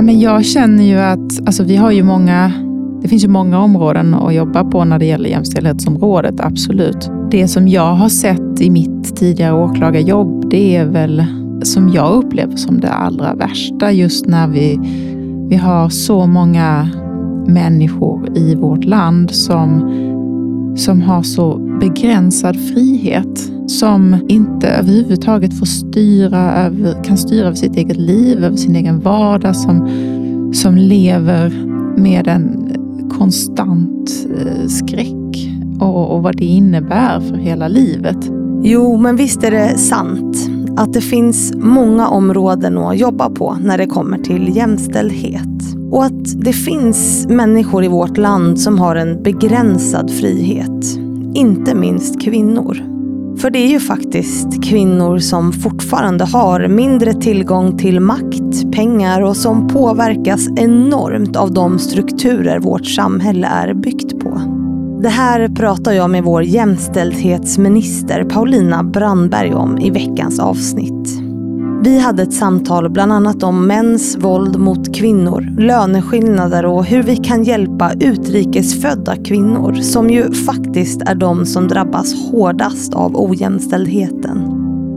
Men jag känner ju att alltså, vi har ju många, det finns ju många områden att jobba på när det gäller jämställdhetsområdet, absolut. Det som jag har sett i mitt tidigare åklagarjobb, det är väl som jag upplever som det allra värsta just när vi, vi har så många människor i vårt land som, som har så begränsad frihet. Som inte överhuvudtaget får styra över, kan styra över sitt eget liv, över sin egen vardag. Som, som lever med en konstant eh, skräck och, och vad det innebär för hela livet. Jo, men visst är det sant att det finns många områden att jobba på när det kommer till jämställdhet. Och att det finns människor i vårt land som har en begränsad frihet. Inte minst kvinnor. För det är ju faktiskt kvinnor som fortfarande har mindre tillgång till makt, pengar och som påverkas enormt av de strukturer vårt samhälle är byggt på. Det här pratar jag med vår jämställdhetsminister Paulina Brandberg om i veckans avsnitt. Vi hade ett samtal bland annat om mäns våld mot kvinnor, löneskillnader och hur vi kan hjälpa utrikesfödda kvinnor som ju faktiskt är de som drabbas hårdast av ojämställdheten.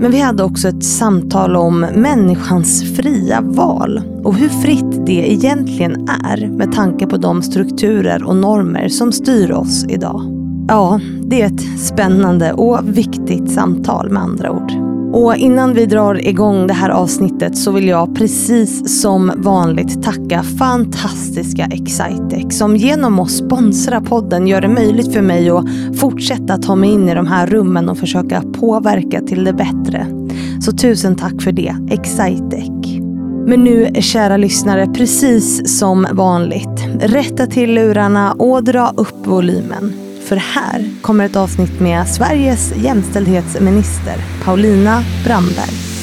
Men vi hade också ett samtal om människans fria val och hur fritt det egentligen är med tanke på de strukturer och normer som styr oss idag. Ja, det är ett spännande och viktigt samtal med andra ord. Och innan vi drar igång det här avsnittet så vill jag precis som vanligt tacka fantastiska Excitec som genom att sponsra podden gör det möjligt för mig att fortsätta ta mig in i de här rummen och försöka påverka till det bättre. Så tusen tack för det, Excitec. Men nu, kära lyssnare, precis som vanligt, rätta till lurarna och dra upp volymen. För här kommer ett avsnitt med Sveriges jämställdhetsminister Paulina Brandberg.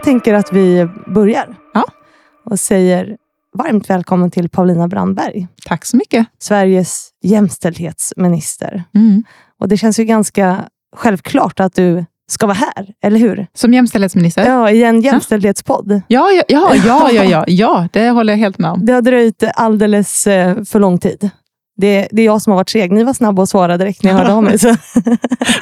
Jag tänker att vi börjar. Ja. Och säger varmt välkommen till Paulina Brandberg. Tack så mycket. Sveriges jämställdhetsminister. Mm. Och det känns ju ganska självklart att du ska vara här, eller hur? Som jämställdhetsminister? Ja, i en jämställdhetspodd. Ja, ja, ja, ja, ja, ja, ja, det håller jag helt med om. Det har dröjt alldeles eh, för lång tid. Det, det är jag som har varit seg. Ni var snabba att svara direkt när jag hörde av mig.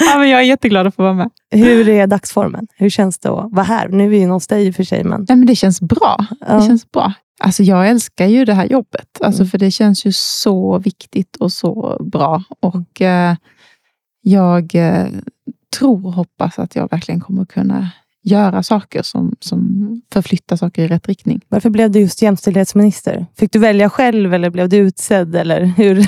Ja, men jag är jätteglad att få vara med. Hur är dagsformen? Hur känns det att vara här? Nu är vi hos dig i och för sig. Men... Nej, men det känns bra. Ja. Det känns bra. Alltså, jag älskar ju det här jobbet, alltså, mm. för det känns ju så viktigt och så bra. Och eh, Jag eh, tror och hoppas att jag verkligen kommer kunna göra saker som, som förflyttar saker i rätt riktning. Varför blev du just jämställdhetsminister? Fick du välja själv eller blev du utsedd? Eller hur?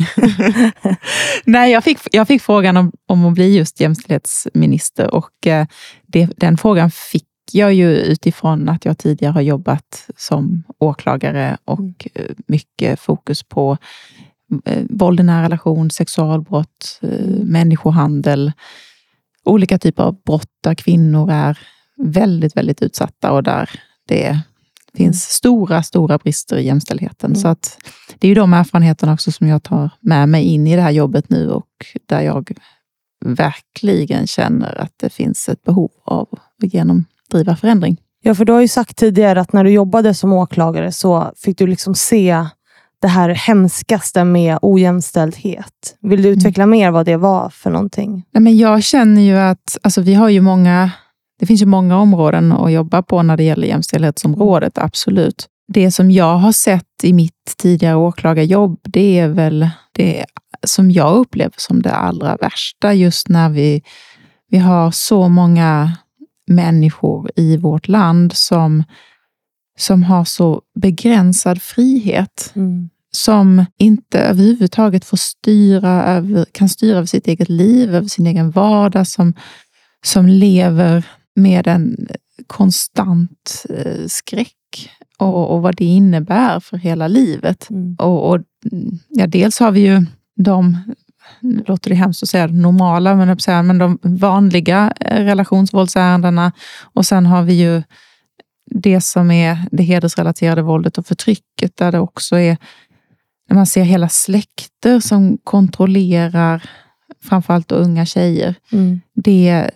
Nej, jag fick, jag fick frågan om, om att bli just jämställdhetsminister och eh, det, den frågan fick jag ju utifrån att jag tidigare har jobbat som åklagare och mm. Eh, mycket fokus på eh, våld i nära relation, sexualbrott, eh, människohandel, olika typer av brott där kvinnor är väldigt, väldigt utsatta och där det finns mm. stora, stora brister i jämställdheten. Mm. Så att det är ju de erfarenheterna också som jag tar med mig in i det här jobbet nu och där jag verkligen känner att det finns ett behov av att genomdriva förändring. Ja, för du har ju sagt tidigare att när du jobbade som åklagare så fick du liksom se det här hemskaste med ojämställdhet. Vill du mm. utveckla mm. mer vad det var för någonting? Nej, men jag känner ju att alltså, vi har ju många det finns ju många områden att jobba på när det gäller jämställdhetsområdet, absolut. Det som jag har sett i mitt tidigare åklagarjobb, det är väl det som jag upplever som det allra värsta, just när vi, vi har så många människor i vårt land som, som har så begränsad frihet. Mm. Som inte överhuvudtaget får styra över, kan styra över sitt eget liv, över sin egen vardag, som, som lever med en konstant eh, skräck och, och, vad det innebär för hela livet. Mm. Och, och, ja, dels har vi ju de nu låter det hemskt att säga normala, men, men de vanliga eh, relationsvåldsärendena. Och sen har vi ju det som är det hedersrelaterade våldet och förtrycket, där det också är när man ser hela släkter som kontrollerar framförallt unga tjejer. Mm. Det,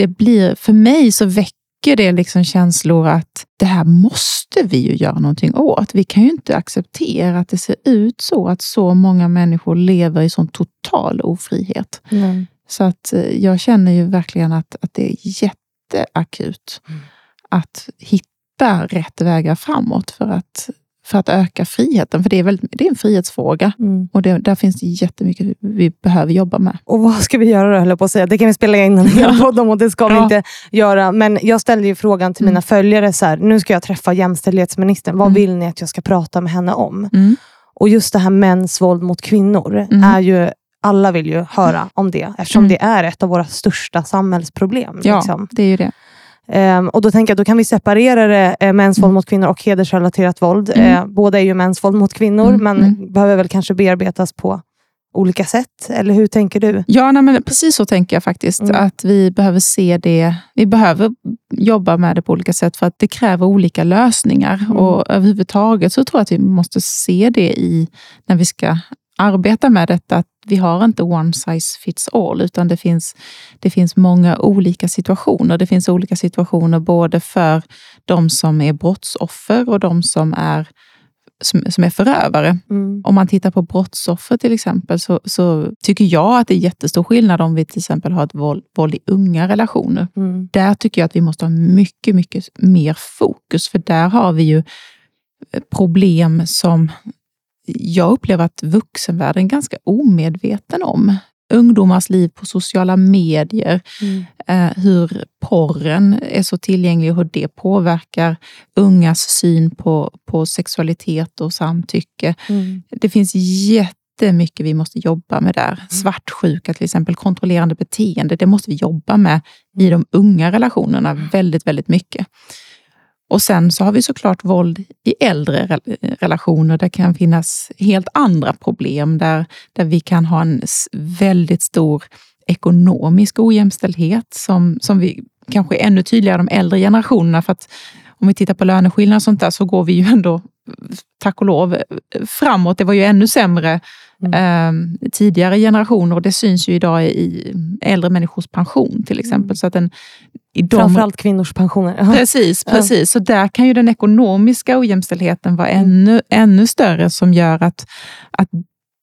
det blir, för mig så väcker det liksom känslor att det här måste vi ju göra någonting åt. Vi kan ju inte acceptera att det ser ut så, att så många människor lever i sån total ofrihet. Mm. Så att eh, jag känner ju verkligen att, att det är jätteakut mm. att hitta rätt vägar framåt för att för att öka friheten. För det är, väldigt, det är en frihetsfråga mm. och det, där finns det jättemycket vi behöver jobba med. Och vad ska vi göra då, höll jag på att säga. Det kan vi spela in en hel podd om och det ska ja. vi inte göra. Men jag ställde ju frågan till mm. mina följare, så här, nu ska jag träffa jämställdhetsministern. Vad mm. vill ni att jag ska prata med henne om? Mm. Och just det här mäns våld mot kvinnor mm. är ju alla vill ju höra om det, eftersom mm. det är ett av våra största samhällsproblem. Ja, liksom. det är ju det. Um, och Då tänker jag då kan vi separera det, eh, mäns våld mm. mot kvinnor och hedersrelaterat våld. Mm. Eh, båda är ju mäns våld mot kvinnor, mm. men mm. behöver väl kanske bearbetas på olika sätt? Eller hur tänker du? Ja, nej, men precis så tänker jag faktiskt. Mm. Att vi behöver se det. Vi behöver jobba med det på olika sätt för att det kräver olika lösningar. Mm. Och överhuvudtaget så tror jag att vi måste se det i när vi ska arbeta med detta, att vi har inte one size fits all, utan det finns, det finns många olika situationer. Det finns olika situationer både för de som är brottsoffer och de som är som, som är förövare. Mm. Om man tittar på brottsoffer till exempel, så, så, tycker jag att det är jättestor skillnad om vi till exempel har ett våld, våld i unga relationer. Mm. Där tycker jag att vi måste ha mycket, mycket mer fokus, för där har vi ju problem som jag upplever att vuxenvärlden är ganska omedveten om. Ungdomars liv på sociala medier, mm. eh, hur porren är så tillgänglig och hur det påverkar ungas syn på, på sexualitet och samtycke. Mm. Det finns jättemycket vi måste jobba med där. Mm. Svartsjuka till exempel, kontrollerande beteende, det måste vi jobba med i de unga relationerna väldigt, väldigt mycket. Och sen så har vi såklart våld i äldre relationer. Det kan finnas helt andra problem där, där vi kan ha en väldigt stor ekonomisk ojämställdhet som, som vi kanske är ännu tydligare de äldre generationerna. För att om vi tittar på löneskillnader och sånt där så går vi ju ändå, tack och lov, framåt. Det var ju ännu sämre mm. eh, tidigare generationer och det syns ju idag i äldre människors pension till exempel. Mm. Så att den, i de... Framförallt kvinnors pensioner. Precis, precis. Så där kan ju den ekonomiska ojämställdheten vara mm. ännu, ännu större som gör att, att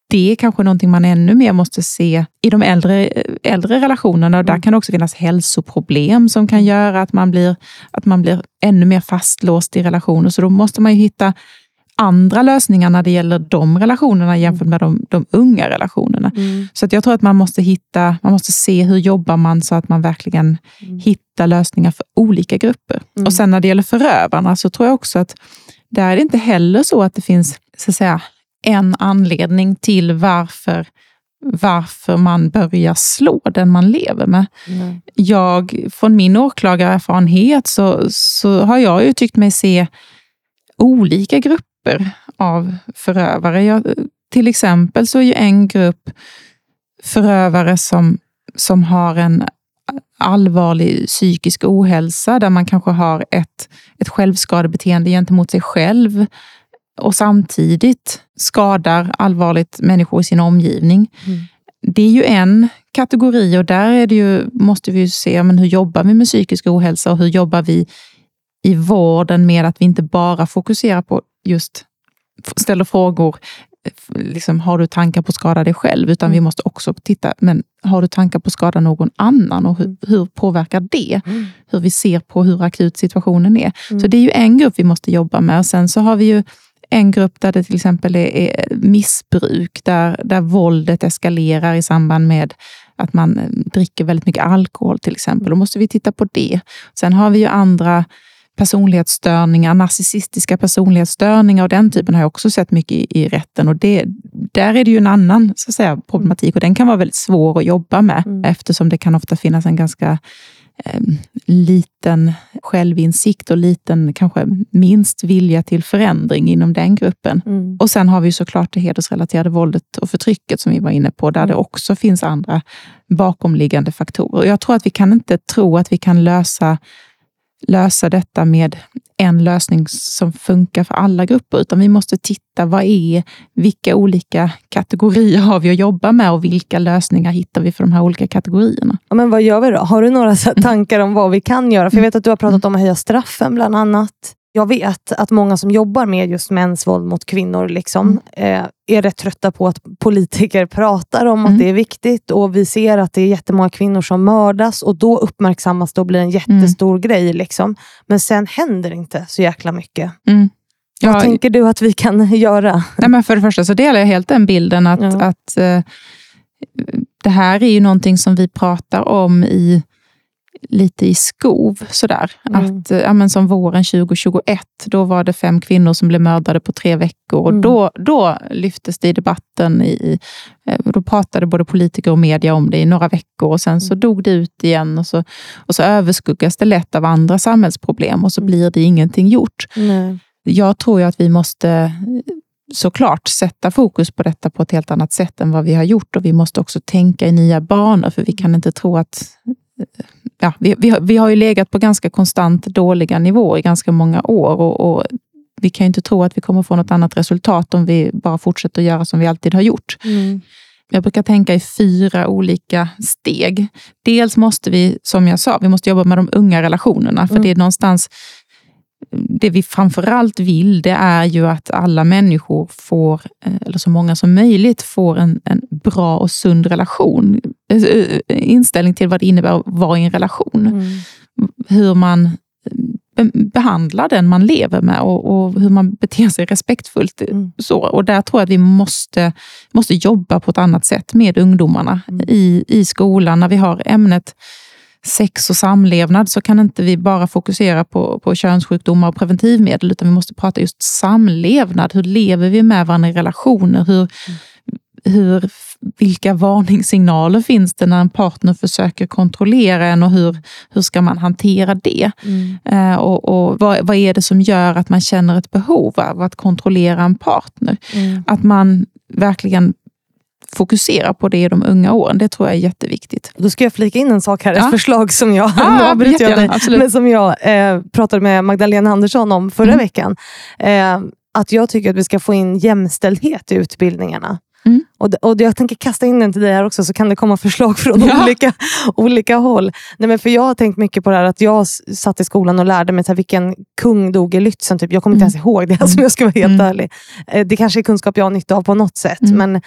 det är kanske någonting man ännu mer måste se i de äldre, äldre relationerna. Och där mm. kan det också finnas hälsoproblem som kan göra att man, blir, att man blir ännu mer fastlåst i relationer. Så då måste man hitta andra lösningar när det gäller de relationerna jämfört med de, de unga relationerna. Mm. Så att jag tror att man måste hitta, man måste se hur jobbar man så att man verkligen mm. hittar lösningar för olika grupper. Mm. Och sen när det gäller förövarna så tror jag också att där är det inte heller så att det finns så att säga, en anledning till varför varför man börjar slå den man lever med. Mm. Jag, från min åklagarerfarenhet så, så har jag ju tyckt mig se olika grupper av förövare. Jag, till exempel så är ju en grupp förövare som, som har en allvarlig psykisk ohälsa, där man kanske har ett, ett självskadebeteende gentemot sig själv och samtidigt skadar allvarligt människor i sin omgivning. Mm. Det är ju en kategori och där ju, måste vi se men hur jobbar vi med psykisk ohälsa och hur jobbar vi i vården med att vi inte bara fokuserar på just ställer frågor, liksom, har du tankar på att skada dig själv? Utan mm. vi måste också titta, men har du tankar på att skada någon annan? Och hur, hur påverkar det? Mm. Hur vi ser på hur akut situationen är. Så mm. det är ju en grupp vi måste jobba med. Och sen så har vi ju en grupp där det till exempel är, är missbruk, där, där våldet eskalerar i samband med att man eh, dricker väldigt mycket alkohol till exempel. Då måste vi titta på det. Sen har vi ju andra personlighetsstörningar, narcissistiska personlighetsstörningar och den typen har jag också sett mycket i, i rätten. Och det, där är det ju en annan så att säga, problematik och den kan vara väldigt svår att jobba med mm. eftersom det kan ofta finnas en ganska eh, liten självinsikt och liten, kanske minst vilja till förändring inom den gruppen. Mm. Och sen har vi såklart det hedersrelaterade våldet och förtrycket som vi var inne på, där Mm. det också finns andra bakomliggande faktorer. Och jag tror att vi kan inte tro att vi kan lösa, lösa detta med en lösning som funkar för alla grupper, utan vi måste titta, vad är, vilka olika kategorier har vi att jobba med och vilka lösningar hittar vi för de här olika kategorierna? Ja, men vad gör vi då? Har du några tankar om vad vi kan göra? För Jag vet att du har pratat om att höja straffen bland annat. Jag vet att många som jobbar med just mäns våld mot kvinnor liksom, Mm. eh, är rätt trötta på att politiker pratar om Mm. att det är viktigt och vi ser att det är jättemånga kvinnor som mördas och då uppmärksammas det och blir en jättestor Mm. grej. Liksom. Men sen händer inte så jäkla mycket. Mm. Vad Ja, tänker du att vi kan göra? Nej, men för det första så delar jag helt den bilden att, Ja. att eh, det här är ju någonting som vi pratar om i lite i skov. Sådär. Mm. Att, eh, ja, men som våren 2021, då var det fem kvinnor som blev mördade på tre veckor. Och Mm. då, då lyftes det i debatten. I, eh, då pratade både politiker och media om det i några veckor och sen så Mm. dog det ut igen. Och så, och så överskuggas det lätt av andra samhällsproblem och så Mm. blir det ingenting gjort. Nej. Jag tror ju att vi måste eh, såklart sätta fokus på detta på ett helt annat sätt än vad vi har gjort. Och vi måste också tänka i nya banor, för vi kan inte tro att... Ja, vi, vi, har, vi har ju legat på ganska konstant dåliga nivåer i ganska många år. Och, och Vi kan ju inte tro att vi kommer få något annat resultat om vi bara fortsätter att göra som vi alltid har gjort. Mm. Jag brukar tänka i fyra olika steg. Dels måste vi, som jag sa, vi måste jobba med de unga relationerna. För Mm. det är någonstans, det vi framförallt vill, det är ju att alla människor får, eh, eller så många som möjligt, får en, en bra och sund relation. Eh, eh, Inställning till vad det innebär att vara i en relation. Mm. Hur man be- behandlar den man lever med och, och hur man beter sig respektfullt. Mm. Så, och där tror jag att vi måste, måste jobba på ett annat sätt med ungdomarna Mm. i, i skolan. När vi har ämnet sex och samlevnad så kan inte vi bara fokusera på, på könssjukdomar och preventivmedel, utan vi måste prata just samlevnad. Hur lever vi med varandra i relationer? Hur, hur, vilka varningssignaler finns det när en partner försöker kontrollera en och hur, hur ska man hantera det? Mm. Eh, och, och vad, vad är det som gör att man känner ett behov av att kontrollera en partner? Mm. Att man verkligen fokuserar på det i de unga åren. Det tror jag är jätteviktigt. Då ska jag flika in en sak här, ett Ja. förslag som jag, nu avbryter jag dig, men som jag eh, pratade med Magdalena Andersson om förra Mm. veckan. Eh, att jag tycker att vi ska få in jämställdhet i utbildningarna. Mm. Och, och jag tänker kasta in den till dig här också, så kan det komma förslag från Ja. olika, olika håll. Nej, men för Jag har tänkt mycket på det här att jag satt i skolan och lärde mig så här, vilken kung dog i Lützen. Typ. Jag kommer inte Mm. ens ihåg det, alltså, om jag ska vara helt Mm. ärlig. Eh, det kanske är kunskap jag har nytta av på något sätt. Mm. Men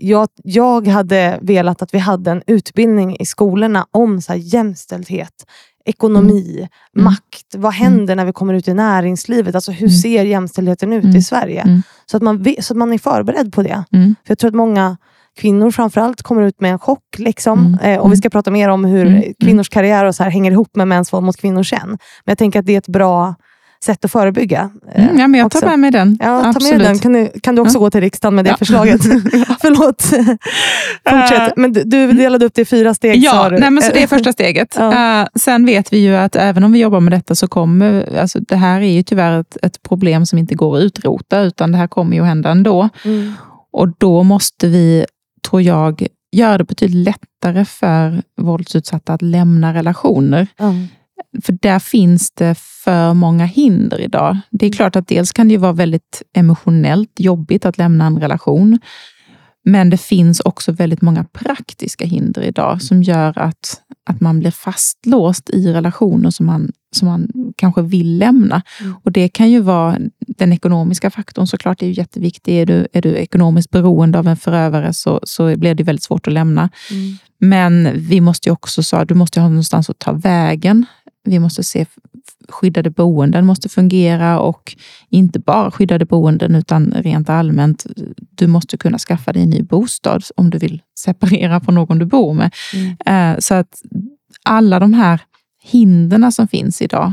jag, jag hade velat att vi hade en utbildning i skolorna om så här, jämställdhet, ekonomi, Mm. makt. Vad händer när vi kommer ut i näringslivet? Alltså, hur Mm. ser jämställdheten ut Mm. i Sverige? Mm. Så, att man, så att man är förberedd på det. Mm. För Jag tror att många kvinnor framförallt kommer ut med en chock. Liksom. Mm. Eh, och Vi ska prata mer om hur Mm. kvinnors karriär och så här hänger ihop med mäns våld mot kvinnor sen. Men jag tänker att det är ett bra sätt att förebygga. eh, Mm, ja, men jag tar också. med mig den. Ja, ta Absolut. med den. Kan du, kan du också Ja. gå till riksdagen med det Ja. förslaget? Förlåt. Fortsätt. Men du, du delade upp det i fyra steg. Ja, nej, men så det är första steget. Eh, sen vet vi ju att även om vi jobbar med detta så kommer, alltså det här är ju tyvärr ett, ett problem som inte går att utrota, utan det här kommer ju att hända ändå. Mm. Och då måste vi, tror jag, göra det betydligt lättare för våldsutsatta att lämna relationer. Ja. För där finns det för många hinder idag. Det är klart att dels kan det ju vara väldigt emotionellt jobbigt att lämna en relation. Men det finns också väldigt många praktiska hinder idag som gör att, att man blir fastlåst i relationer som man, som man kanske vill lämna. Mm. Och Det kan ju vara den ekonomiska faktorn såklart, är ju jätteviktig. Är du, är du ekonomiskt beroende av en förövare så, så blir det väldigt svårt att lämna. Mm. Men vi måste ju också, så, du måste ha någonstans att ta vägen. Vi måste se skyddade boenden måste fungera och inte bara skyddade boenden utan rent allmänt. Du måste kunna skaffa dig en ny bostad om du vill separera från någon du bor med. Mm. Eh, Så att alla de här hindren som finns idag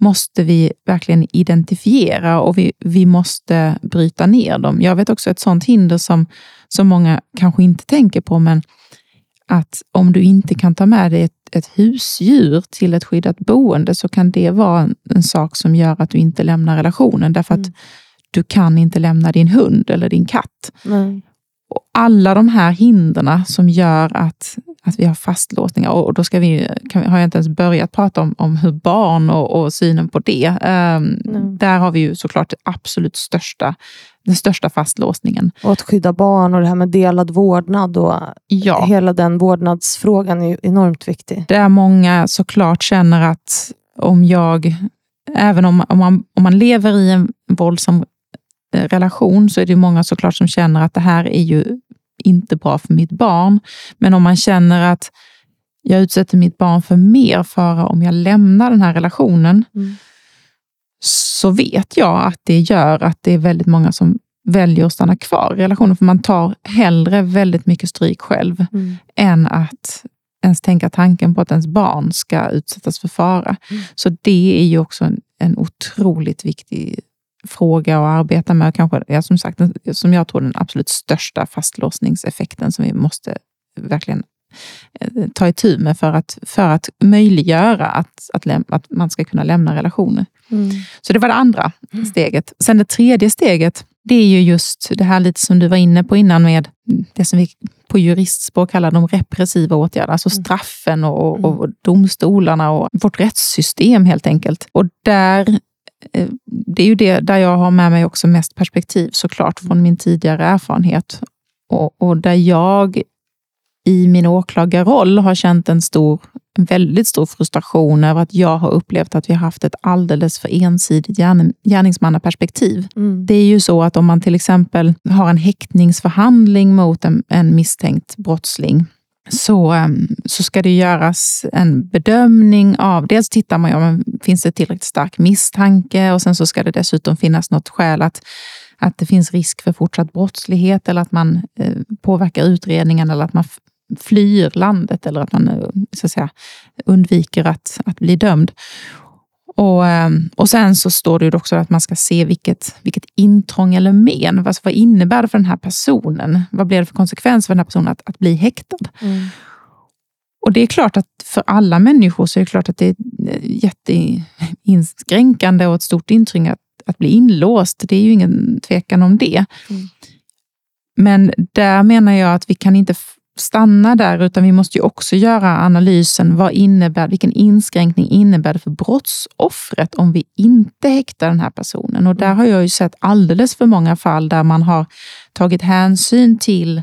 måste vi verkligen identifiera och vi, vi måste bryta ner dem. Jag vet också ett sånt hinder som, som många kanske inte tänker på, men att om du inte kan ta med dig ett, ett husdjur till ett skyddat boende så kan det vara en, en sak som gör att du inte lämnar relationen. Därför att mm. du kan inte lämna din hund eller din katt. Mm. Och alla de här hindren som gör att, att vi har fastlåsningar, och då ska vi, kan, har jag inte ens börjat prata om, om hur barn och, och synen på det. Um, där har vi ju såklart det absolut största, den största fastlåsningen. Och att skydda barn och det här med delad vårdnad och ja. hela den vårdnadsfrågan är enormt viktig. Där många såklart känner att om jag, även om, om, man, om man lever i en våldsam Eh, relation så är det många såklart som känner att det här är ju inte bra för mitt barn. Men om man känner att jag utsätter mitt barn för mer fara om jag lämnar den här relationen, mm. Så vet jag att det gör att det är väldigt många som väljer att stanna kvar i relationen. För man tar hellre väldigt mycket stryk själv mm. än att ens tänka tanken på att ens barn ska utsättas för fara. Mm. Så det är ju också en, en otroligt viktig fråga att arbeta med. Kanske, ja, som sagt, som jag tror den absolut största fastlåsningseffekten som vi måste verkligen eh, ta itu med för att, för att möjliggöra att, att, att man ska kunna lämna relationer. Mm. Så det var det andra mm. steget. Sen det tredje steget, det är ju just det här lite som du var inne på innan med det som vi på juristspråk kallar de repressiva åtgärderna, alltså mm. straffen och, och, och domstolarna och vårt rättssystem helt enkelt. Och där Eh, det är ju det där jag har med mig också mest perspektiv såklart från min tidigare erfarenhet. Och, och där jag i min åklagarroll har känt en, stor, en väldigt stor frustration över att jag har upplevt att vi har haft ett alldeles för ensidigt gärning, gärningsmannaperspektiv. Mm. Det är ju så att om man till exempel har en häktningsförhandling mot en, en misstänkt brottsling så, ehm, så ska det göras en bedömning av, dels tittar man ju om finns det tillräckligt stark misstanke och sen så ska det dessutom finnas något skäl att, att det finns risk för fortsatt brottslighet eller att man eh, påverkar utredningen eller att man flyr landet eller att man eh, så att säga, undviker att, att bli dömd. Och, ehm, och sen så står det också att man ska se vilket, vilket intrång eller men. Alltså vad innebär det för den här personen? Vad blir det för konsekvens för den här personen att, att bli häktad? Mm. Och det är klart att för alla människor så är det klart att det är jätteinskränkande och ett stort intryck att, att bli inlåst. Det är ju ingen tvekan om det. Mm. Men där menar jag att vi kan inte stanna där, utan vi måste ju också göra analysen. Vad innebär, vilken inskränkning innebär det för brottsoffret om vi inte häktar den här personen? Och där har jag ju sett alldeles för många fall där man har tagit hänsyn till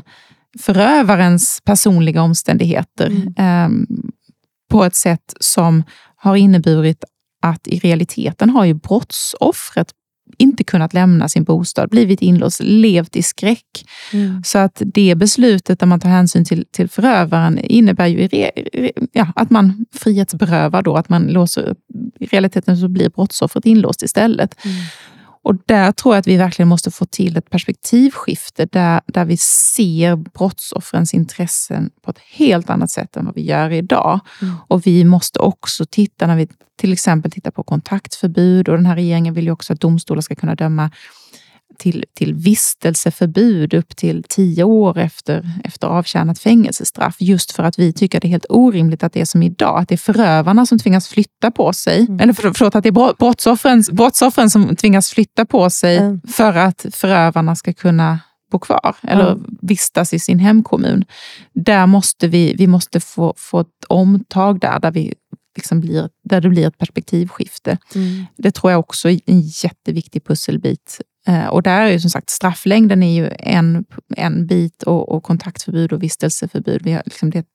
förövarens personliga omständigheter mm. eh, på ett sätt som har inneburit att i realiteten har ju brottsoffret inte kunnat lämna sin bostad, blivit inlåst, levt i skräck. Mm. Så att det beslutet där man tar hänsyn till, till förövaren innebär ju re, ja, att man frihetsberövar då, att man låser, i realiteten så blir brottsoffret inlåst istället. Mm. Och där tror jag att vi verkligen måste få till ett perspektivskifte där, där vi ser brottsoffrens intressen på ett helt annat sätt än vad vi gör idag. Mm. Och vi måste också titta, när vi till exempel tittar på kontaktförbud och den här regeringen vill ju också att domstolar ska kunna döma till, till vistelseförbud upp till tio år efter, efter avtjänat fängelsestraff. Just för att vi tycker det är helt orimligt att det är som idag, att det är förövarna som tvingas flytta på sig. Mm. Eller för, förlåt, att det är brottsoffren, brottsoffren som tvingas flytta på sig mm. för att förövarna ska kunna bo kvar eller mm. vistas i sin hemkommun. Där måste vi, vi måste få, få ett omtag där, där vi liksom blir, där det blir ett perspektivskifte. Mm. Det tror jag också är en jätteviktig pusselbit och där är ju som sagt strafflängden är ju en, en bit och, och kontaktförbud och vistelseförbud. Vi har liksom det, ett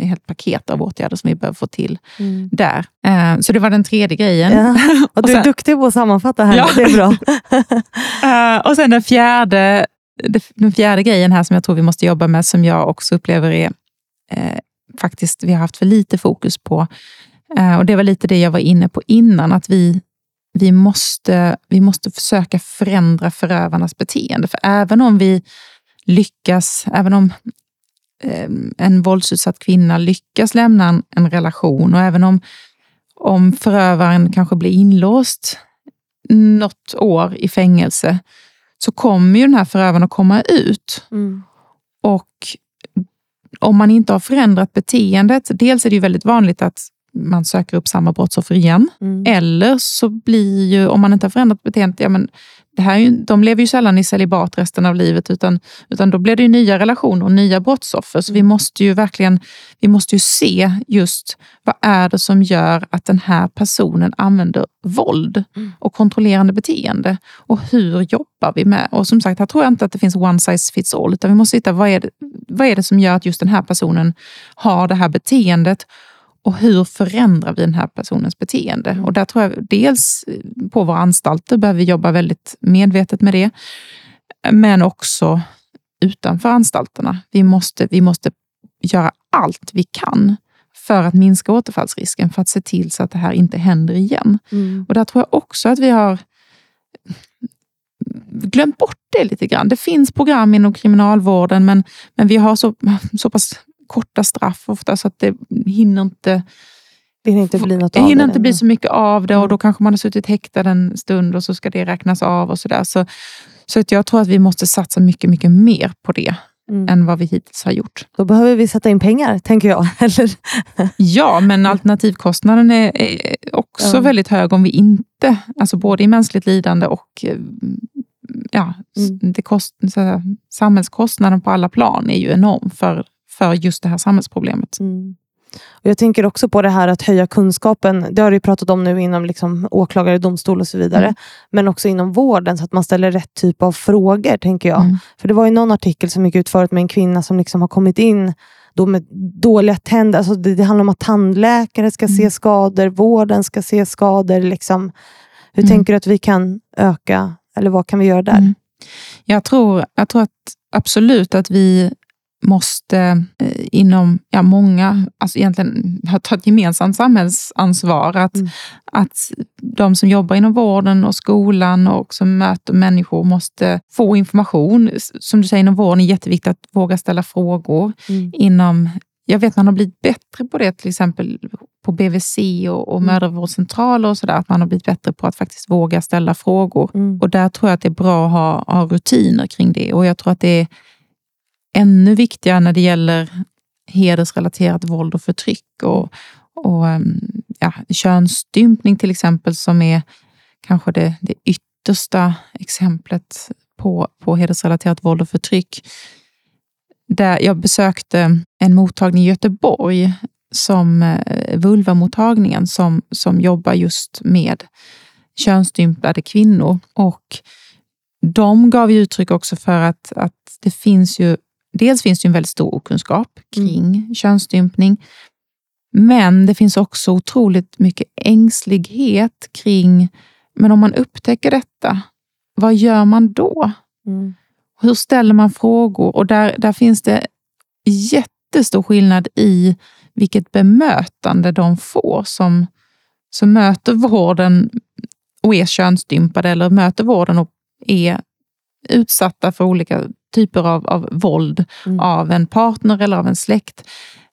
helt paket av åtgärder som vi behöver få till mm. där. Eh, så det var den tredje grejen. Ja. Och du och sen, är duktig på att sammanfatta här. Ja. Det är bra. Eh, och sen den fjärde, den fjärde grejen här som jag tror vi måste jobba med, som jag också upplever är eh, faktiskt vi har haft för lite fokus på. Eh, och Det var lite det jag var inne på innan, att vi vi måste, vi måste försöka förändra förövarnas beteende. För även om vi lyckas, även om eh, en våldsutsatt kvinna lyckas lämna en, en, relation och även om, om förövaren kanske blir inlåst något år i fängelse, så kommer ju den här förövaren att komma ut. Mm. Och om man inte har förändrat beteendet, dels är det ju väldigt vanligt att man söker upp samma brottsoffer igen. Mm. Eller så blir ju, om man inte har förändrat beteendet, ja, men det här ju, de lever ju sällan i celibat resten av livet, utan, utan då blir det nya relationer och nya brottsoffer. Så vi mm. måste ju verkligen vi måste ju se just vad är det som gör att den här personen använder våld mm. och kontrollerande beteende. Och hur jobbar vi med? Och som sagt, här tror jag inte att det finns one size fits all, utan vi måste hitta vad är det, vad är det som gör att just den här personen har det här beteendet och hur förändrar vi den här personens beteende? Mm. Och där tror jag dels på våra anstalter behöver vi jobba väldigt medvetet med det. Men också utanför anstalterna. Vi måste, vi måste göra allt vi kan för att minska återfallsrisken, för att se till så att det här inte händer igen. Mm. Och där tror jag också att vi har glömt bort det lite grann. Det finns program inom kriminalvården, men, men vi har så, så pass korta straff ofta så att det hinner inte det hinner inte bli något det hinner inte bli så mycket av det och mm. då kanske man har suttit häktad en stund och så ska det räknas av och sådär. Så, så att jag tror att vi måste satsa mycket, mycket mer på det. Mm. än vad vi hittills har gjort. Då behöver vi sätta in pengar, tänker jag. Eller? ja, men alternativkostnaden är, är också ja. väldigt hög om vi inte, alltså både i mänskligt lidande och eh, ja, mm. det kost, samhällskostnaden på alla plan är ju enorm för för just det här samhällsproblemet. Mm. Och jag tänker också på det här att höja kunskapen. Det har du pratat om nu inom liksom åklagare, domstol och så vidare. Mm. Men också inom vården, så att man ställer rätt typ av frågor. tänker jag. Mm. För Det var ju någon artikel som gick ut förut med en kvinna som liksom har kommit in då med dåliga tänder. Alltså det, det handlar om att tandläkare ska mm. se skador, vården ska se skador. Liksom. Hur mm. tänker du att vi kan öka, eller vad kan vi göra där? Mm. Jag, tror, jag tror att absolut att vi måste eh, inom ja, många, alltså egentligen ta ett gemensamt samhällsansvar. Att, mm. att de som jobbar inom vården och skolan och som möter människor måste få information. Som du säger, inom vården är det jätteviktigt att våga ställa frågor. Mm. Inom, jag vet man har blivit bättre på det, till exempel på BVC och, och mm. mödravårdscentraler och sådär, att man har blivit bättre på att faktiskt våga ställa frågor. Mm. Och där tror jag att det är bra att ha, ha rutiner kring det. Och jag tror att det är ännu viktigare när det gäller hedersrelaterat våld och förtryck och, och ehm, ja, könsstympning till exempel, som är kanske det, det yttersta exemplet på, på hedersrelaterat våld och förtryck. Där jag besökte en mottagning i Göteborg, som eh, Vulvamottagningen, som, som jobbar just med könsstympade kvinnor. Och de gav uttryck också för att, att det finns ju dels finns det en väldigt stor okunskap kring mm. könsstympning, men det finns också otroligt mycket ängslighet kring, men om man upptäcker detta, vad gör man då? Mm. Hur ställer man frågor? Och där, där finns det jättestor skillnad i vilket bemötande de får som, som möter vården och är könsstympade eller möter vården och är utsatta för olika typer av, av våld mm. av en partner eller av en släkt.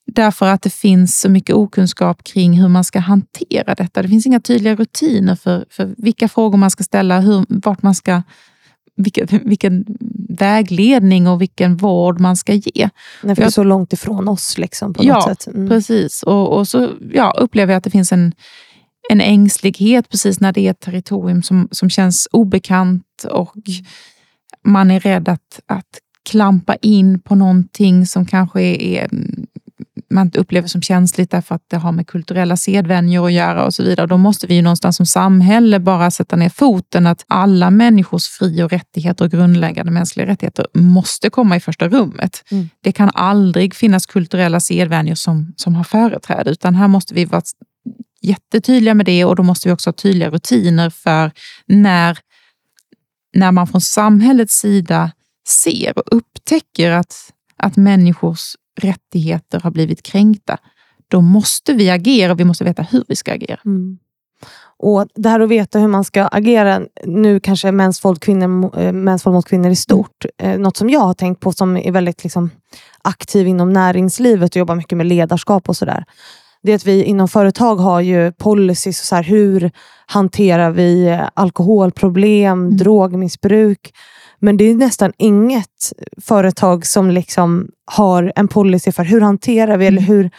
Därför att det finns så mycket okunskap kring hur man ska hantera detta. Det finns inga tydliga rutiner för, för vilka frågor man ska ställa, hur, vart man ska vilken, vilken vägledning och vilken vård man ska ge. Nej, för det är så långt ifrån oss. Liksom, på ja, något sätt. Mm. precis. Och, och så ja, upplever jag att det finns en, en ängslighet precis när det är ett territorium som, som känns obekant och mm man är rädd att, att klampa in på någonting som kanske är, man upplever som känsligt därför att det har med kulturella sedvänjor att göra och så vidare. Då måste vi ju någonstans som samhälle bara sätta ner foten att alla människors fri och rättigheter och grundläggande mänskliga rättigheter måste komma i första rummet. Mm. Det kan aldrig finnas kulturella sedvänjor som, som har företräde, utan här måste vi vara jättetydliga med det och då måste vi också ha tydliga rutiner för när när man från samhällets sida ser och upptäcker att, att människors rättigheter har blivit kränkta, då måste vi agera och vi måste veta hur vi ska agera. Mm. Och Det här att veta hur man ska agera, nu kanske mäns våld, kvinnor, eh, mäns våld mot kvinnor i stort, mm. något som jag har tänkt på som är väldigt liksom, aktiv inom näringslivet och jobbar mycket med ledarskap och sådär det är att vi inom företag har ju policies. Så här, hur hanterar vi alkoholproblem, mm. drogmissbruk? Men det är nästan inget företag som liksom har en policy för hur hanterar vi, eller Mm. hur,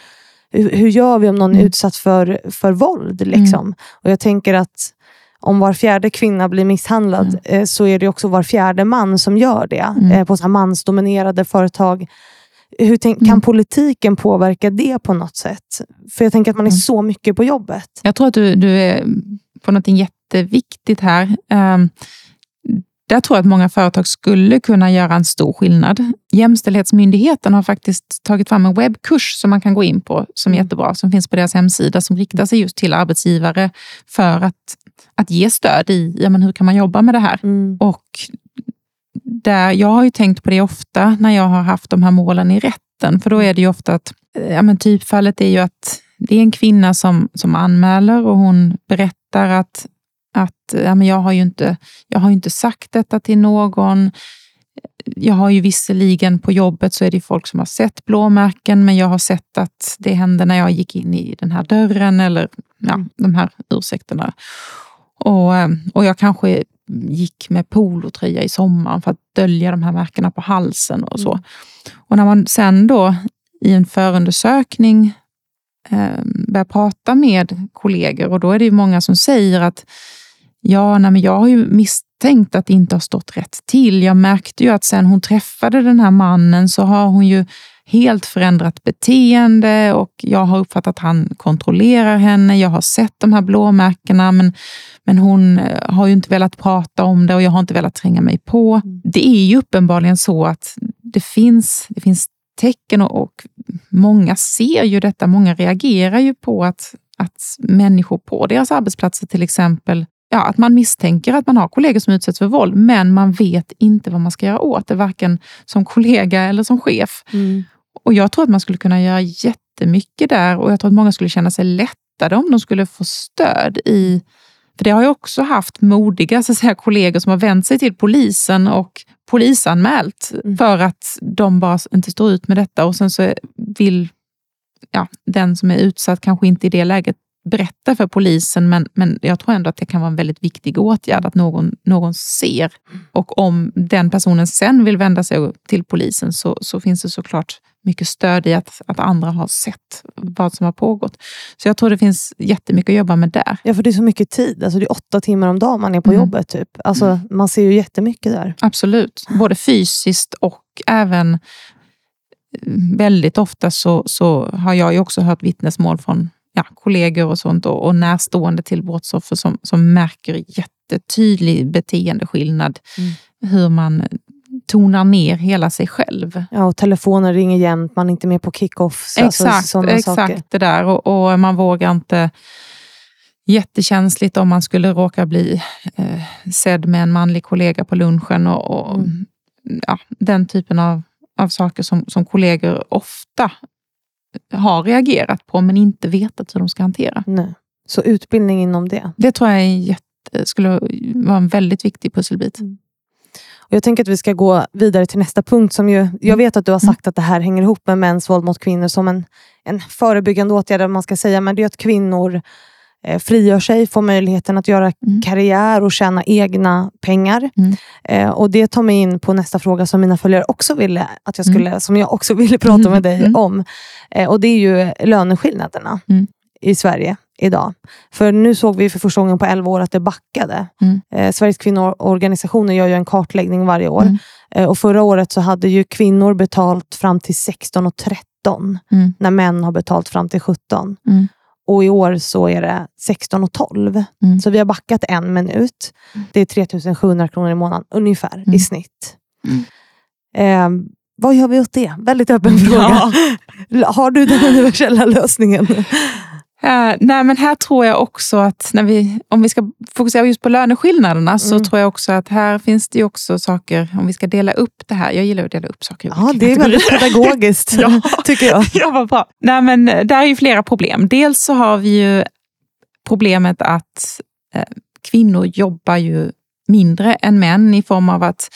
hur, hur gör vi om någon är Mm. utsatt för, för våld. Liksom. Och Jag tänker att om var fjärde kvinna blir misshandlad Mm. eh, så är det också var fjärde man som gör det Mm. eh, på så här mansdominerade företag. Hur tänk, Mm. Kan politiken påverka det på något sätt? För jag tänker att man är Mm. så mycket på jobbet. Jag tror att du, du är på något jätteviktigt här. Um, där tror jag att många företag skulle kunna göra en stor skillnad. Jämställdhetsmyndigheten har faktiskt tagit fram en webbkurs som man kan gå in på, som är Mm. jättebra, som finns på deras hemsida, som riktar sig just till arbetsgivare för att, att ge stöd i ja, men hur kan man jobba med det här. Mm. Och där, jag har ju tänkt på det ofta när jag har haft de här målen i rätten. För då är det ju ofta att, eh, ja men typfallet är ju att det är en kvinna som, som anmäler och hon berättar att, att ja men jag, har ju inte, jag har ju inte sagt detta till någon. Jag har ju visserligen på jobbet så är det folk som har sett blåmärken, men jag har sett att det hände när jag gick in i den här dörren eller ja, Mm. de här ursäkterna. Och, eh, och jag kanske gick med polotröja i sommaren för att dölja de här märkena på halsen och så. Mm. Och när man sen då i en förundersökning eh, börjar prata med kollegor och då är det ju många som säger att ja, nej, men jag har ju misstänkt att det inte har stått rätt till. Jag märkte ju att sen hon träffade den här mannen så har hon ju helt förändrat beteende och jag har uppfattat att han kontrollerar henne. Jag har sett de här blåmärkena men, men hon eh, har ju inte velat prata om det och jag har inte velat tränga mig på. Mm. Det är ju uppenbarligen så att det finns, det finns tecken och, och många ser ju detta. Många reagerar ju på att, att människor på deras arbetsplatser till exempel Ja, att man misstänker att man har kollegor som utsätts för våld, men man vet inte vad man ska göra åt det, varken som kollega eller som chef. Mm. Och Jag tror att man skulle kunna göra jättemycket där och jag tror att många skulle känna sig lättade om de skulle få stöd i... För det har jag också haft modiga så att säga, kollegor som har vänt sig till polisen och polisanmält Mm. för att de bara inte står ut med detta och sen så vill ja, den som är utsatt kanske inte i det läget berätta för polisen men, men jag tror ändå att det kan vara en väldigt viktig åtgärd att någon, någon ser. Och om den personen sen vill vända sig till polisen så, så finns det såklart mycket stöd i att, att andra har sett vad som har pågått. Så jag tror det finns jättemycket att jobba med där. Ja, för det är så mycket tid. Alltså, det är åtta timmar om dagen man är på Mm. jobbet. Typ. Alltså, Man ser ju jättemycket där. Absolut. Både fysiskt och även eh, väldigt ofta så, så har jag ju också hört vittnesmål från ja, kollegor och sånt och, och närstående till brottsoffer som, som märker jättetydlig beteendeskillnad. Mm. Hur man tonar ner hela sig själv. Ja, och telefonen ringer jämt, man är inte med på kick-offs. alltså, Exakt, sådana exakt Saker. det där. Och, och man vågar inte... Jättekänsligt om man skulle råka bli eh, sedd med en manlig kollega på lunchen. Och, och Mm. ja, Den typen av, av saker som, som kollegor ofta har reagerat på men inte vetat hur de ska hantera. Nej. Så utbildning inom det. Det tror jag är jätte, skulle vara en väldigt viktig pusselbit. Och jag tänker att vi ska gå vidare till nästa punkt. Som ju, jag vet att du har Mm. sagt att det här hänger ihop med mäns våld mot kvinnor som en, en förebyggande åtgärd, man ska säga. Men det är att kvinnor eh, frigör sig, får möjligheten att göra Mm. karriär och tjäna egna pengar. Mm. Eh, och Det tar mig in på nästa fråga som mina följare också ville att jag skulle, som jag också ville prata Mm. med dig Mm. om. Eh, och Det är ju löneskillnaderna Mm. i Sverige idag. För nu såg vi för första gången på 11 år att det backade. Mm. Eh, Sveriges kvinnoorganisationer gör ju en kartläggning varje år. Mm. Eh, och Förra året så hade ju kvinnor betalt fram till 16 och 13 Mm. när män har betalt fram till 17. Mm. Och i år så är det 16 och 12. Mm. Så vi har backat en minut. Det är 3700 kronor i månaden ungefär Mm. i snitt. Mm. Eh, vad gör vi åt det? Väldigt öppen fråga. Ja. Har du den universella lösningen? Eh, nej, men här tror jag också att när vi, om vi ska fokusera just på löneskillnaderna så Mm. tror jag också att här finns det ju också saker, om vi ska dela upp det här. Jag gillar att dela upp saker Ja, det är väldigt pedagogiskt, Ja. tycker jag. Ja, vad bra. Nej, men eh, där är ju flera problem. Dels så har vi ju problemet att eh, kvinnor jobbar ju mindre än män i form av att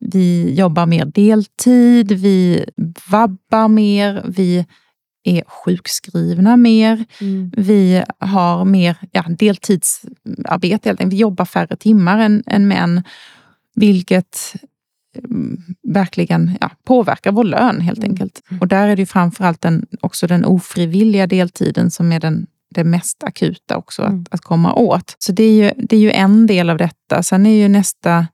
vi jobbar mer deltid, vi vabbar mer, vi är sjukskrivna mer. Mm. Vi har mer ja, deltidsarbete, helt enkelt. vi jobbar färre timmar än, än män. Vilket mm, verkligen ja, påverkar vår lön helt Mm. enkelt. Och där är det ju framförallt den, också den ofrivilliga deltiden som är den, det mest akuta också Mm. att, att komma åt. Så det är, ju, det är ju en del av detta. Sen är ju nästa,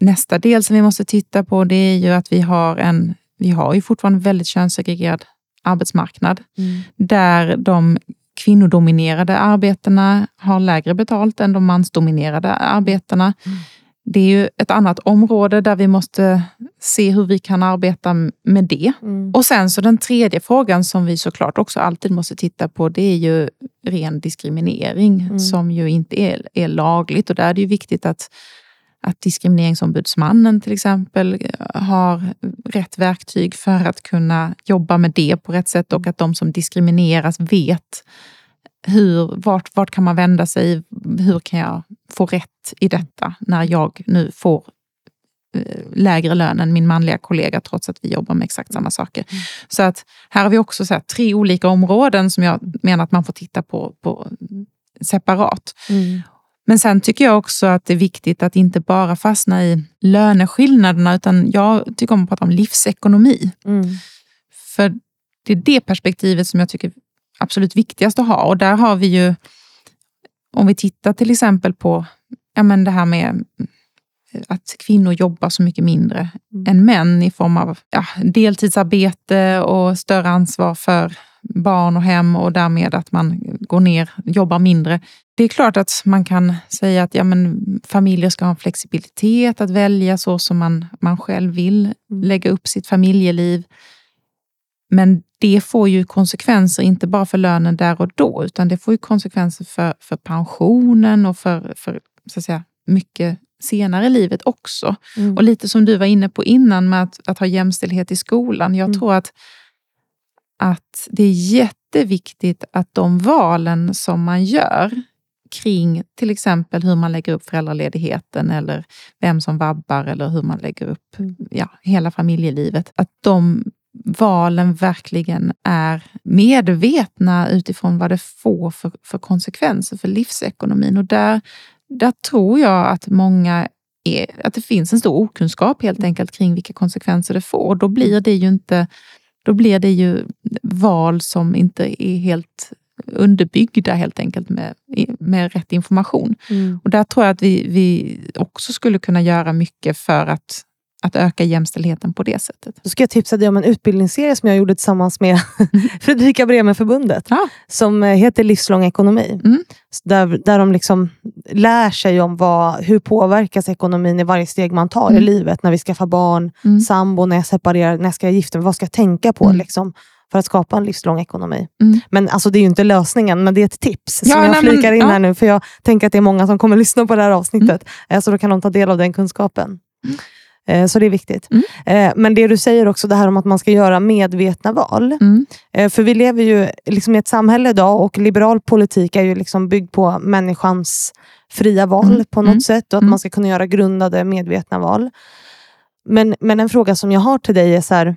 nästa del som vi måste titta på, det är ju att vi har en, vi har ju fortfarande väldigt könssegregerad arbetsmarknad Mm. där de kvinnodominerade arbetena har lägre betalt än de mansdominerade arbetena. Mm. Det är ju ett annat område där vi måste se hur vi kan arbeta med det. Mm. Och sen så den tredje frågan som vi såklart också alltid måste titta på, det är ju ren diskriminering Mm. som ju inte är, är lagligt. Och där är det ju viktigt att, att diskrimineringsombudsmannen till exempel har rätt verktyg för att kunna jobba med det på rätt sätt och att de som diskrimineras vet hur, vart, vart kan man vända sig? Hur kan jag få rätt i detta när jag nu får eh, lägre lön än min manliga kollega trots att vi jobbar med exakt samma saker. Så att här har vi också så här, tre olika områden som jag menar att man får titta på, på separat. Mm. Men sen tycker jag också att det är viktigt att inte bara fastna i löneskillnaderna utan jag tycker om att prata om livsekonomi. Mm. För det är det perspektivet som jag tycker är absolut viktigast att ha. Och där har vi ju, om vi tittar till exempel på ja men det här med att kvinnor jobbar så mycket mindre Mm. än män i form av ja, deltidsarbete och större ansvar för barn och hem och därmed att man går ner, jobbar mindre. Det är klart att man kan säga att ja, men familjer ska ha en flexibilitet att välja så som man, man själv vill Mm. lägga upp sitt familjeliv. Men det får ju konsekvenser, inte bara för lönen där och då, utan det får ju konsekvenser för, för pensionen och för, för så att säga, mycket senare i livet också. Mm. Och lite som du var inne på innan med att, att ha jämställdhet i skolan. Jag Mm. tror att, att det är jätteviktigt att de valen som man gör kring till exempel hur man lägger upp föräldraledigheten eller vem som vabbar eller hur man lägger upp Mm. ja, hela familjelivet. Att de valen verkligen är medvetna utifrån vad det får för, för konsekvenser för livsekonomin. Och där, där tror jag att många är, att det finns en stor okunskap helt enkelt kring vilka konsekvenser det får. Då blir det ju inte då blir det ju val som inte är helt underbyggda helt enkelt med, med rätt information. Mm. Och där tror jag att vi, vi också skulle kunna göra mycket för att, att öka jämställdheten på det sättet. Då ska jag tipsa dig om en utbildningsserie som jag gjorde tillsammans med Fredrika Bremer-förbundet. Ja. Som eh, heter Livslång ekonomi. Mm. Där, där de liksom lär sig om vad, hur påverkas ekonomin i varje steg man tar i Mm. livet. När vi skaffar barn, Mm. sambo, när jag separerar, när jag ska gifta mig. Vad ska jag tänka på Mm. liksom, för att skapa en livslång ekonomi? Mm. Men alltså, det är ju inte lösningen, men det är ett tips Ja, som jag flikar in ja. här nu. För jag tänker att det är många som kommer lyssna på det här avsnittet. Så då kan de ta del av den kunskapen. Eh, Så det är viktigt. Mm. Eh, Men det du säger också, det här om att man ska göra medvetna val. Mm. Eh, För vi lever ju liksom i ett samhälle idag och liberal politik är ju liksom byggd på människans fria val Mm, på något mm, sätt och att mm. man ska kunna göra grundade medvetna val. Men, men en fråga som jag har till dig är så här,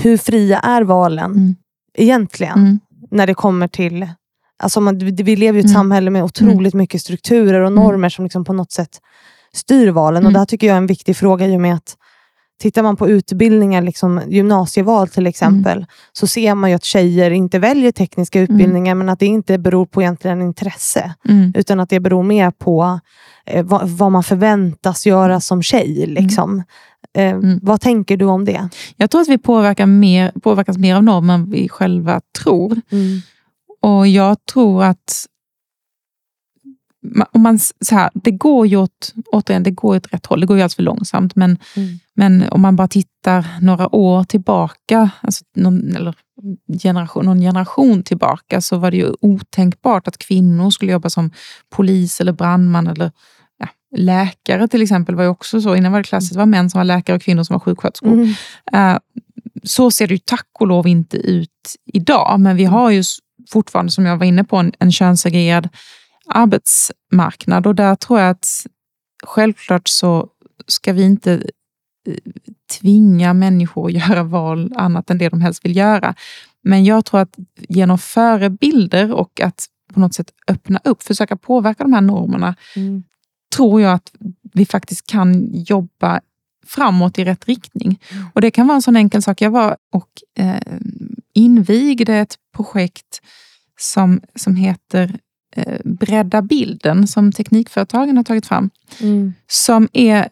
hur fria är valen Mm. egentligen när det kommer till Alltså man, vi lever i ett samhälle med otroligt mycket strukturer och normer som liksom på något sätt styr valen. Och Mm. Det här tycker jag är en viktig fråga i och med att Tittar man på utbildningar, liksom gymnasieval till exempel, så ser man ju att tjejer inte väljer tekniska utbildningar, men att det inte beror på egentligen intresse, Mm. utan att det beror mer på eh, vad, vad man förväntas göra som tjej. Liksom. Eh, Mm. Vad tänker du om det? Jag tror att vi påverkar mer, påverkas mer av normen än vi själva tror. Och jag tror att om man, så här, det går ju åt, återigen, det går åt rätt håll. Det går ju alldeles för långsamt. Men, Mm. men om man bara tittar några år tillbaka, alltså någon, eller generation, någon generation tillbaka, så var det ju otänkbart att kvinnor skulle jobba som polis eller brandman eller ja, läkare till exempel. var ju också så. Innan var det klassiskt, det var män som var läkare och kvinnor som var sjuksköterskor. Mm. Eh, så ser det ju tack och lov inte ut idag, men vi har ju fortfarande, som jag var inne på, en, en könssegregerad arbetsmarknad och där tror jag att självklart så ska vi inte eh, tvinga människor att göra val annat än det de helst vill göra. Men jag tror att genom förebilder och att på något sätt öppna upp, försöka påverka de här normerna, Mm. tror jag att vi faktiskt kan jobba framåt i rätt riktning. Och Det kan vara en sån enkel sak. Jag var och eh, invigde ett projekt som, som heter Bredda bilden som Teknikföretagen har tagit fram. Mm. Som är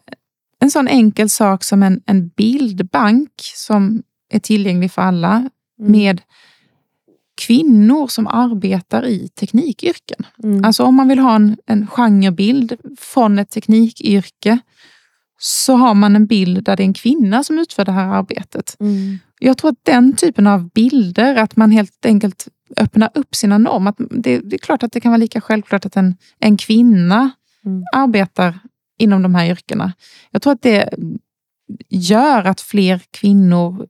en sån enkel sak som en, en bildbank som är tillgänglig för alla mm. med kvinnor som arbetar i teknikyrken. Mm. Alltså om man vill ha en, en genrebild från ett teknikyrke så har man en bild där det är en kvinna som utför det här arbetet. Mm. Jag tror att den typen av bilder, att man helt enkelt öppnar upp sina normer. Det, det, är klart att det kan vara lika självklart att en, en kvinna mm. arbetar inom de här yrkena. Jag tror att det gör att fler kvinnor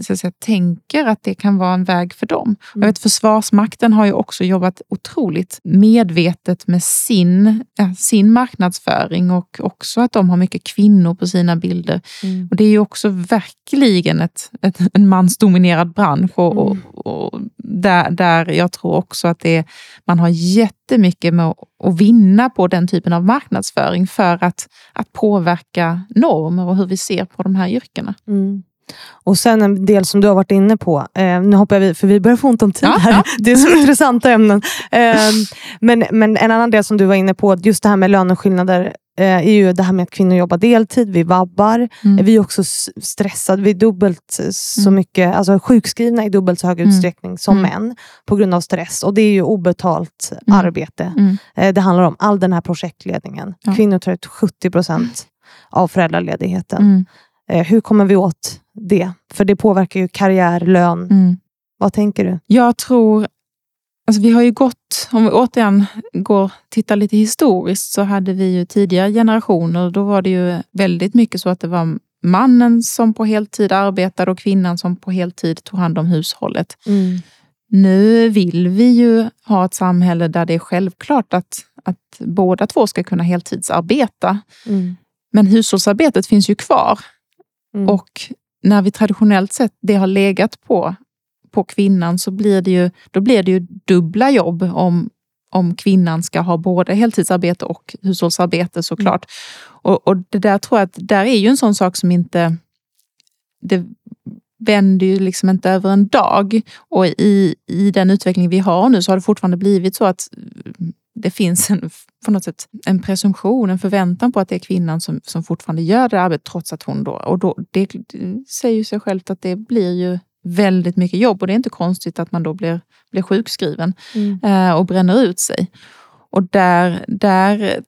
så att säga, tänker att det kan vara en väg för dem. Mm. Jag vet, Försvarsmakten har ju också jobbat otroligt medvetet med sin, ja, sin marknadsföring och också att de har mycket kvinnor på sina bilder. Mm. Och Det är ju också verkligen ett, ett en mansdominerad bransch och, mm. och, och, där, där jag tror också att det man har jättemycket med att, att vinna på den typen av marknadsföring för att, att påverka normer och hur vi ser på de här yrkena. Mm. Och sen en del som du har varit inne på, eh, nu hoppar vi för vi börjar få ont om tid här. Ja. Det är så intressanta ämnen. Eh, men, men en annan del som du var inne på, just det här med löneskillnader, eh, är ju det här med att kvinnor jobbar deltid, vi vabbar. Mm. Vi är också stressade, vi är dubbelt så mm. mycket, alltså sjukskrivna i dubbelt så hög mm. utsträckning som mm. män på grund av stress. Och det är ju obetalt mm. arbete. Mm. Eh, det handlar om all den här projektledningen. Ja. Kvinnor tar ut 70 procent av föräldraledigheten. Eh, hur kommer vi åt det? För det påverkar ju karriär, lön. Mm. Vad tänker du? Jag tror, alltså vi har ju gått, om vi återigen går tittar lite historiskt, så hade vi ju tidigare generationer, då var det ju väldigt mycket så att det var mannen som på heltid arbetade och kvinnan som på heltid tog hand om hushållet. Mm. Nu vill vi ju ha ett samhälle där det är självklart att, att båda två ska kunna heltidsarbeta. Mm. Men hushållsarbetet finns ju kvar. Mm. Och när vi traditionellt sett det har legat på, på kvinnan så blir det ju, då blir det ju dubbla jobb om, om kvinnan ska ha både heltidsarbete och hushållsarbete såklart. Mm. Och, och det där tror jag att där är ju en sån sak som inte det vänder ju liksom inte över en dag. Och i, i den utveckling vi har nu så har det fortfarande blivit så att det finns en, på något sätt en presumtion, en förväntan på att det är kvinnan som, som fortfarande gör det arbetet trots att hon då... Och då det, det säger ju sig självt att det blir ju väldigt mycket jobb och det är inte konstigt att man då blir, blir sjukskriven mm. eh, och bränner ut sig. Och där, där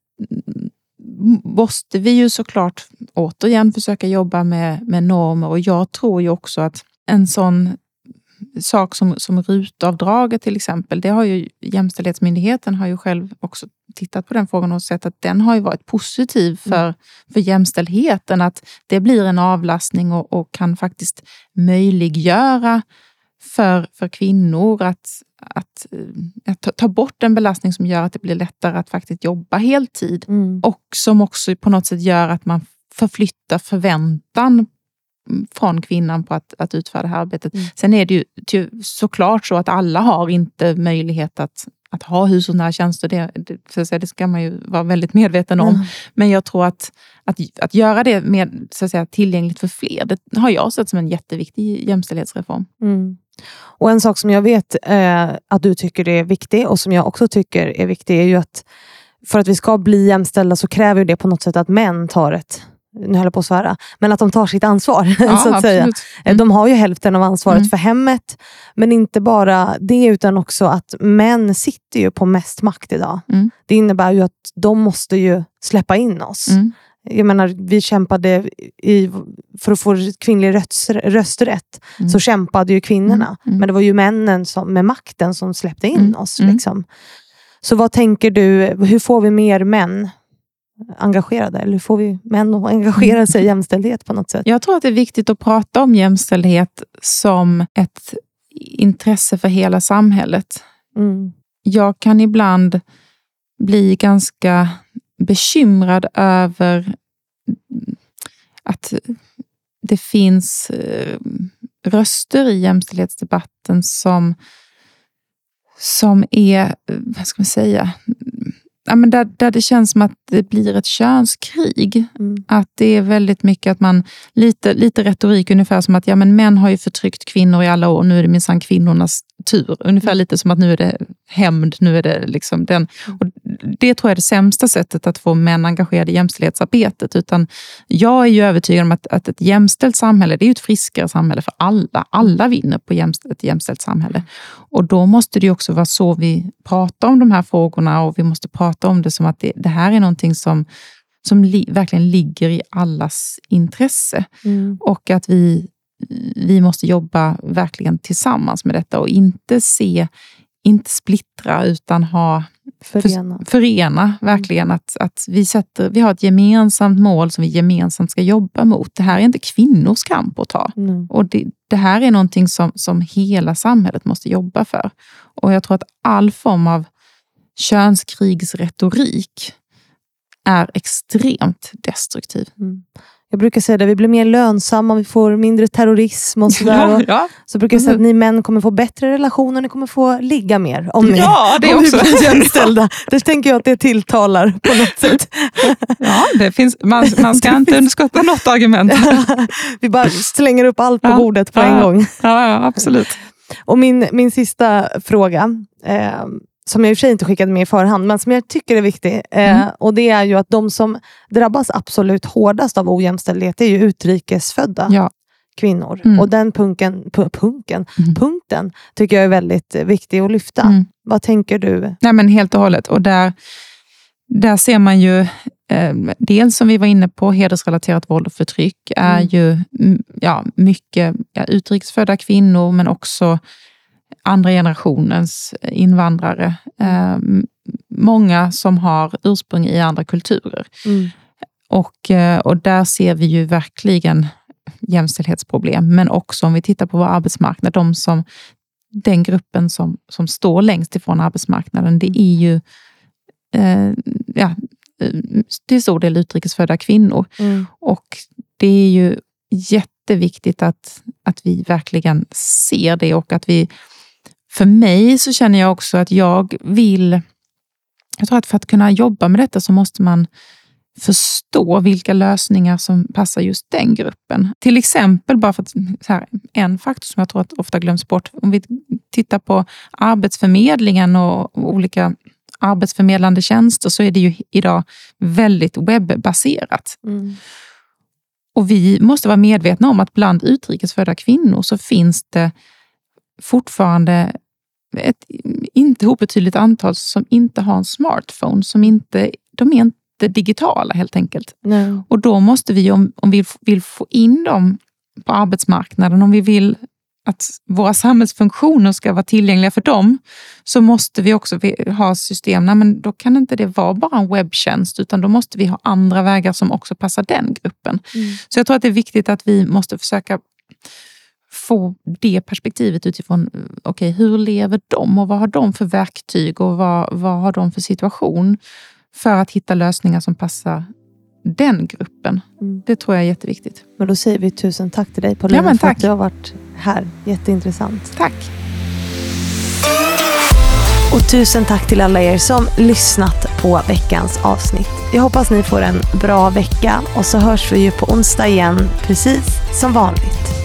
måste vi ju såklart återigen försöka jobba med, med normer och jag tror ju också att en sån sak som, som rutavdraget till exempel, det har ju Jämställdhetsmyndigheten har ju själv också tittat på den frågan och sett att den har ju varit positiv mm. för, mm. för jämställdheten. Att det blir en avlastning och, och kan faktiskt möjliggöra för, för kvinnor att, att, eh, att, ta bort en belastning som gör att det blir lättare att faktiskt jobba heltid. Mm. Och som också på något sätt gör att man förflyttar förväntan från kvinnan på att, att utföra det här arbetet. Mm. Sen är det ju såklart så att alla har inte möjlighet att, att ha hushållsnära tjänster. Det, det, det ska man ju vara väldigt medveten om. Mm. Men jag tror att, att, att göra det med, så att säga, tillgängligt för fler, det har jag sett som en jätteviktig jämställdhetsreform. Mm. Och En sak som jag vet eh, att du tycker är viktig och som jag också tycker är viktig är ju att för att vi ska bli jämställda så kräver det på något sätt att män tar ett nu höll jag på att svära, men att de tar sitt ansvar. Ja, så att säga. Mm. De har ju hälften av ansvaret mm. för hemmet, men inte bara det, utan också att män sitter ju på mest makt idag. Mm. Det innebär ju att de måste ju släppa in oss. Mm. Jag menar, vi kämpade i, för att få kvinnlig röst, rösträtt, mm. så kämpade ju kvinnorna. Mm. Men det var ju männen som, med makten som släppte in oss. Liksom. Så vad tänker du, hur får vi mer män engagerade? Eller hur får vi män att engagera sig i jämställdhet på något sätt? Jag tror att det är viktigt att prata om jämställdhet som ett intresse för hela samhället. Mm. Jag kan ibland bli ganska bekymrad över att det finns eh, röster i jämställdhetsdebatten som, som är, vad ska man säga, ja, men där, där det känns som att det blir ett könskrig. Mm. Att det är väldigt mycket att man, lite, lite retorik ungefär som att ja, men män har ju förtryckt kvinnor i alla år, nu är det minsann kvinnornas tur. Ungefär Mm. lite som att nu är det hämnd, nu är det liksom den. Och det tror jag är det sämsta sättet att få män engagerade i jämställdhetsarbetet. Utan jag är ju övertygad om att, att ett jämställt samhälle, det är ett friskare samhälle för alla. Alla vinner på jämst- ett jämställt samhälle. Och då måste det också vara så vi pratar om de här frågorna och vi måste prata om det som att det, det här är någonting som, som li, verkligen ligger i allas intresse. Mm. Och att vi, vi måste jobba verkligen tillsammans med detta och inte se, inte splittra utan ha Förena. förena verkligen. Att, att vi, sätter, vi har ett gemensamt mål som vi gemensamt ska jobba mot. Det här är inte kvinnors kamp att ta. Mm. Och det, det här är någonting som, som hela samhället måste jobba för. Och jag tror att all form av könskrigsretorik är extremt destruktiv. Mm. Jag brukar säga det, vi blir mer lönsamma, vi får mindre terrorism och sådär. Och ja. så brukar jag säga att ni män kommer få bättre relationer, ni kommer få ligga mer. Om ni, Ja, det om också. blir jämställda. Det tänker jag att det tilltalar på något sätt. ja det finns, man, man ska inte underskatta något argument. vi bara slänger upp allt på Ja. bordet på en Ja. gång. Ja, ja, absolut. Och min, min sista fråga, eh, som jag i och för sig inte skickade med i förhand, men som jag tycker är viktig. Eh, Mm. och Det är ju att de som drabbas absolut hårdast av ojämställdhet är ju utrikesfödda Ja. kvinnor. Mm. Och den punken, pu- punken, Mm. punkten tycker jag är väldigt viktig att lyfta. Mm. Vad tänker du? Nej, men helt och hållet. Och där, där ser man ju, eh, dels som vi var inne på, hedersrelaterat våld och förtryck är Mm. ju mm, ja, mycket ja, utrikesfödda kvinnor, men också andra generationens invandrare. Eh, många som har ursprung i andra kulturer. Mm. Och, eh, och där ser vi ju verkligen jämställdhetsproblem, men också om vi tittar på vår arbetsmarknad, de som, den gruppen som, som står längst ifrån arbetsmarknaden, det är ju eh, ja, eh, till stor del utrikesfödda kvinnor. Mm. Och det är ju jätteviktigt att, att vi verkligen ser det och att vi... För mig så känner jag också att jag vill... Jag tror att för att kunna jobba med detta så måste man förstå vilka lösningar som passar just den gruppen. Till exempel, bara för att, här, en faktor som jag tror att ofta glöms bort, om vi tittar på Arbetsförmedlingen och olika arbetsförmedlande tjänster så är det ju idag väldigt webbaserat. Mm. Och vi måste vara medvetna om att bland utrikesfödda kvinnor så finns det fortfarande ett inte obetydligt antal som inte har en smartphone, som inte, de är inte digitala helt enkelt. Nej. Och då måste vi, om, om vi vill få in dem på arbetsmarknaden, om vi vill att våra samhällsfunktioner ska vara tillgängliga för dem, så måste vi också ha system, nej, men då kan inte det vara bara en webbtjänst, utan då måste vi ha andra vägar som också passar den gruppen. Mm. Så jag tror att det är viktigt att vi måste försöka få det perspektivet utifrån, okej, hur lever de och vad har de för verktyg och vad, vad har de för situation för att hitta lösningar som passar den gruppen. Mm. Det tror jag är jätteviktigt. Men då säger vi tusen tack till dig Paulina Ja, för att du har varit här. Jätteintressant. Tack! Och tusen tack till alla er som lyssnat på veckans avsnitt. Jag hoppas ni får en bra vecka och så hörs vi ju på onsdag igen, precis som vanligt.